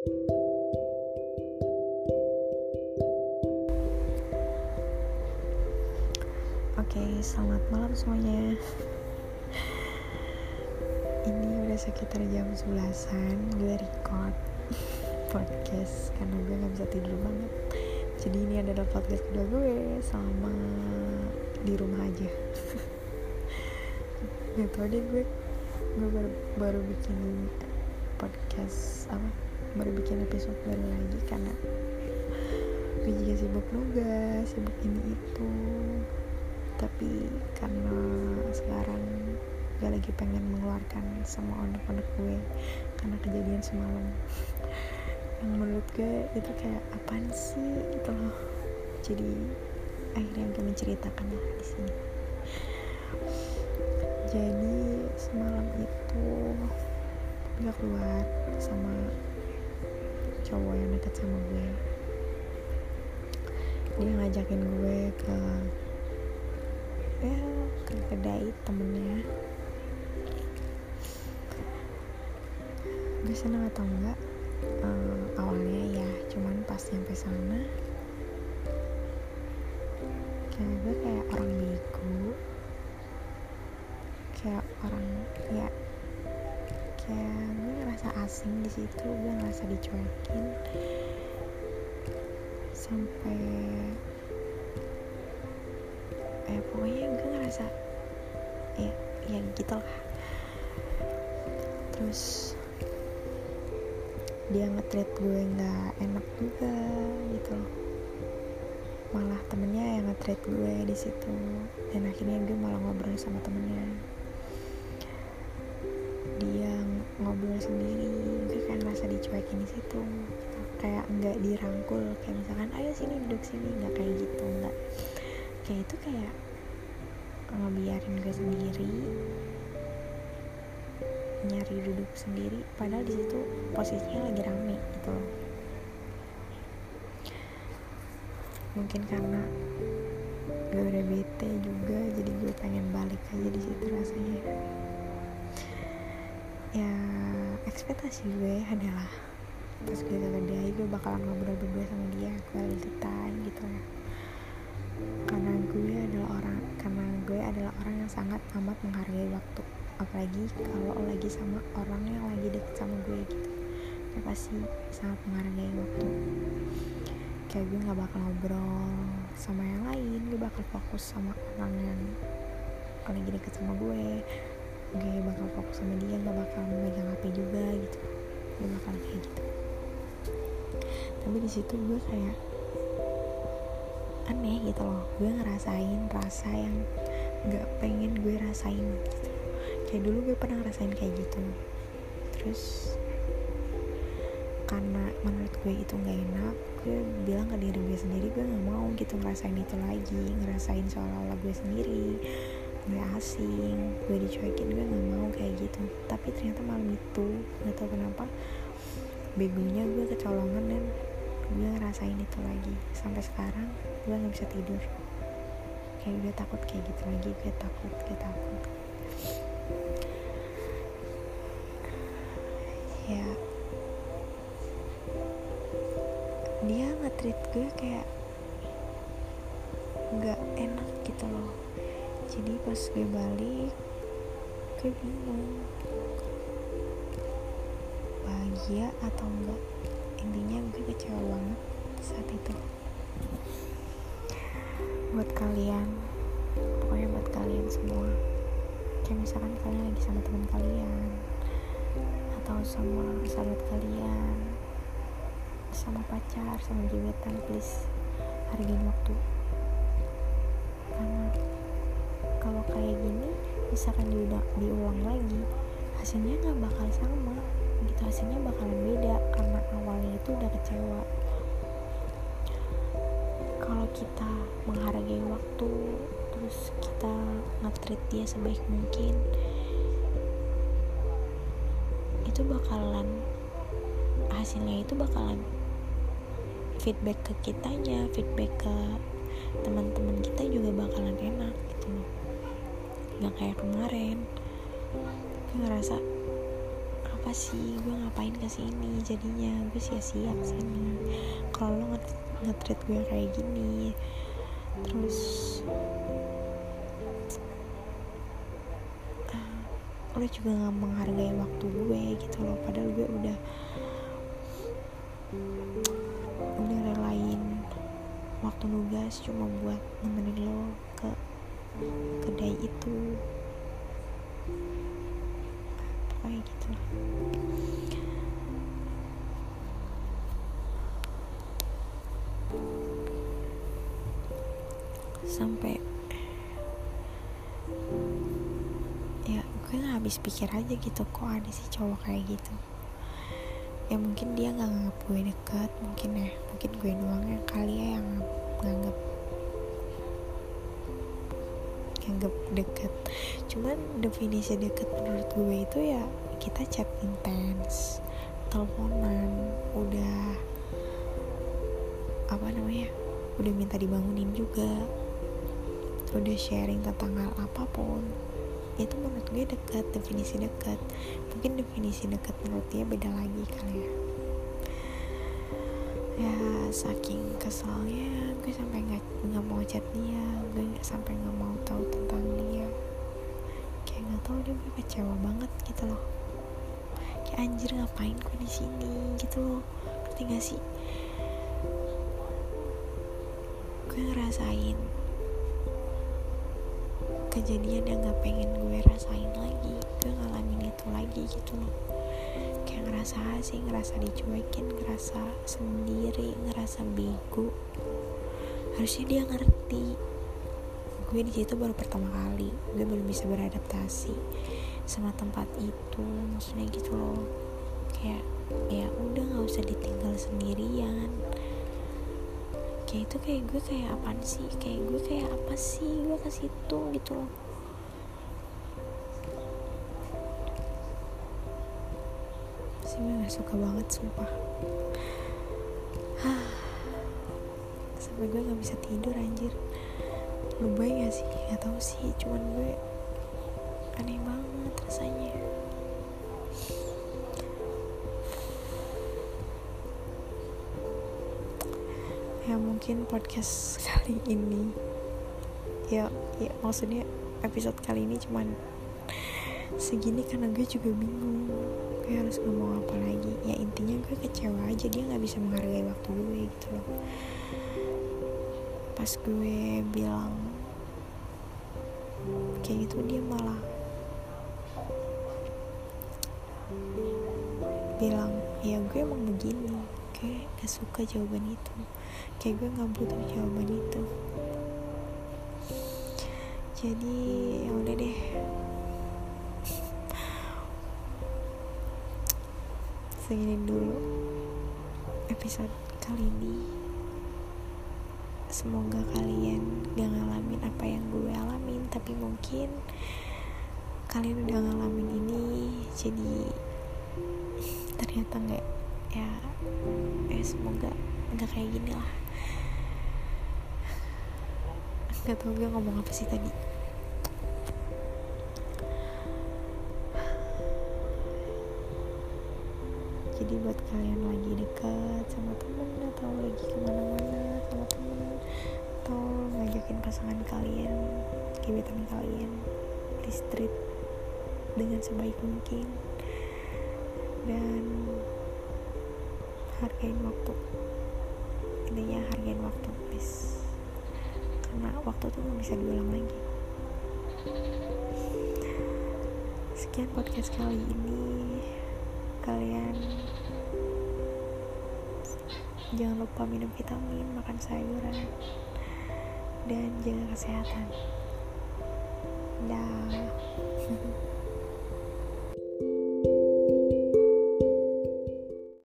Oke, selamat malam semuanya. Ini udah sekitar jam 11-an gue record podcast karena gue gak bisa tidur banget. Jadi ini adalah podcast kedua gue selama di rumah aja. gak tau deh gue gue baru, baru bikin podcast apa baru bikin episode baru lagi karena gue juga sibuk nugas sibuk ini itu. Tapi karena sekarang gue lagi pengen mengeluarkan sama anak-anak gue karena kejadian semalam. Yang menurut gue itu kayak apaan sih? Gitu loh. Jadi akhirnya gue menceritakan lah di sini. Jadi semalam itu gue keluar sama cowok yang deket sama gue. Dia ngajakin gue ke ya ke kedai temennya. Gue seneng atau enggak uh, awalnya ya cuman pas nyampe sana kayak gue kayak orang bego. Kayak orang ya kayak asing di situ gue ngerasa dicuekin. Sampai eh pokoknya gue ngerasa ya ya gitu lah terus dia ngetreat gue nggak enak juga gitu malah temennya yang ngetreat gue di situ dan akhirnya gue malah ngobrol sama temennya. Dia ngobrol sendiri ngerasa dicuekin di situ. Kayak nggak dirangkul kayak misalkan ayo sini duduk sini nggak kayak gitu nggak. Kayak itu kayak ngebiarin gue sendiri nyari duduk sendiri padahal di situ posisinya lagi rame gitu loh. Mungkin karena gue udah bete juga ekspektasi gue adalah pas gue ke kedai gue bakalan ngobrol berdua sama dia quality time gitu ya karena gue adalah orang karena gue adalah orang yang sangat amat menghargai waktu. Apalagi kalau lagi sama orang yang lagi deket sama gue gitu. Gue pasti sangat menghargai waktu. Kayak gue nggak bakal ngobrol sama yang lain gue bakal fokus sama orang yang lagi deket sama gue. Gue bakal fokus sama dia nggak bakal megang hp juga situ gue kayak aneh gitu loh. Gue ngerasain rasa yang nggak pengen gue rasain gitu. Kayak dulu gue pernah ngerasain kayak gitu. Terus karena menurut gue itu nggak enak gue bilang ke diri gue sendiri gue nggak mau gitu ngerasain itu lagi ngerasain seolah-olah gue sendiri gue asing gue dicuekin gue nggak mau kayak gitu. Tapi ternyata malam itu nggak tahu kenapa begonya gue kecolongan dan gue ngerasain itu lagi. Sampai sekarang gue nggak bisa tidur. Kayak gue takut kayak gitu lagi gue takut gue takut. Ya. Dia nge-treat gue kayak nggak enak gitu loh. Jadi pas gue balik gue bingung. Bahagia atau enggak intinya gue kecewa banget saat itu. Buat kalian pokoknya buat kalian semua. Kayak misalkan kalian lagi sama teman kalian atau sama sahabat kalian sama pacar sama gebetan please hargain waktu. Karena kalau kayak gini misalkan diulang, diulang lagi hasilnya nggak bakal sama hasilnya bakalan beda karena awalnya itu udah kecewa. Kalau kita menghargai waktu terus kita nge-treat dia sebaik mungkin itu bakalan hasilnya itu bakalan feedback ke kitanya feedback ke teman-teman kita juga bakalan enak gitu. Loh nggak kayak kemarin. Ngerasa apa sih? Gue ngapain ke sini jadinya gue sia-sia ke sini kalau lo nge-treat gue kayak gini terus uh, lo juga nggak menghargai waktu gue gitu loh. Padahal gue udah udah relain waktu nugas cuma buat nemenin lo ke kedai itu kayak gitu. Sampai ya gue habis pikir aja gitu kok ada sih cowok kayak gitu. Ya mungkin dia nggak nganggap gue deket mungkin ya mungkin gue doang yang kali ya yang nganggap nganggap deket. Cuman definisi deket menurut gue itu ya kita chat intens teleponan udah apa namanya udah minta dibangunin juga udah sharing tentang hal apa pun. Itu menurut gue dekat definisi dekat mungkin definisi dekat menurut dia beda lagi kali saking kesalnya gue sampai nggak nggak mau chat dia gue nggak sampai nggak mau tahu tentang dia. Kayak nggak tahu dia gue kecewa banget gitu loh. Kayak anjir ngapain gue di sini? Gitu loh. Ngerti gak sih? Gue ngerasain kejadian yang gak pengen gue rasain lagi. Gue ngalamin itu lagi gitu loh kayak ngerasa sih ngerasa dicuekin ngerasa sendiri ngerasa bego. Harusnya dia ngerti. Gue di situ baru pertama kali. Gue belum bisa beradaptasi sama tempat itu. Maksudnya gitu loh. Kayak ya udah nggak usah ditinggal sendirian. Kayak itu kayak gue kayak apa sih? Kayak gue kayak apa sih? Gue ke situ gitu loh gue gak suka banget sumpah. Sampai gue gak bisa tidur anjir. Lu baik gak sih? Gak tau sih cuman gue aneh banget rasanya. Ya mungkin podcast kali ini. Ya ya maksudnya episode kali ini cuman segini karena gue juga bingung gue harus ngomong apa lagi? Ya intinya gue kecewa aja. Dia nggak bisa menghargai waktu gue gitu loh. Pas gue bilang kayak gitu dia malah bilang ya gue emang begini. Gue gak suka jawaban itu. Kayak gue gak butuh jawaban itu. Jadi ya udah deh segini dulu episode kali ini. Semoga kalian gak ngalamin apa yang gue alamin tapi mungkin kalian udah ngalamin ini jadi ternyata nggak ya eh semoga nggak kayak gini lah. Nggak tau gue ngomong apa sih tadi jadi buat kalian lagi dekat sama temen atau lagi ke mana-mana sama temen atau ngajakin pasangan kalian gebetan kalian treat dengan sebaik mungkin. Dan hargain waktu. Intinya hargain waktu please. Karena waktu tuh gak bisa diulang lagi. Sekian podcast kali ini jangan lupa minum vitamin makan sayuran dan jaga kesehatan. Dah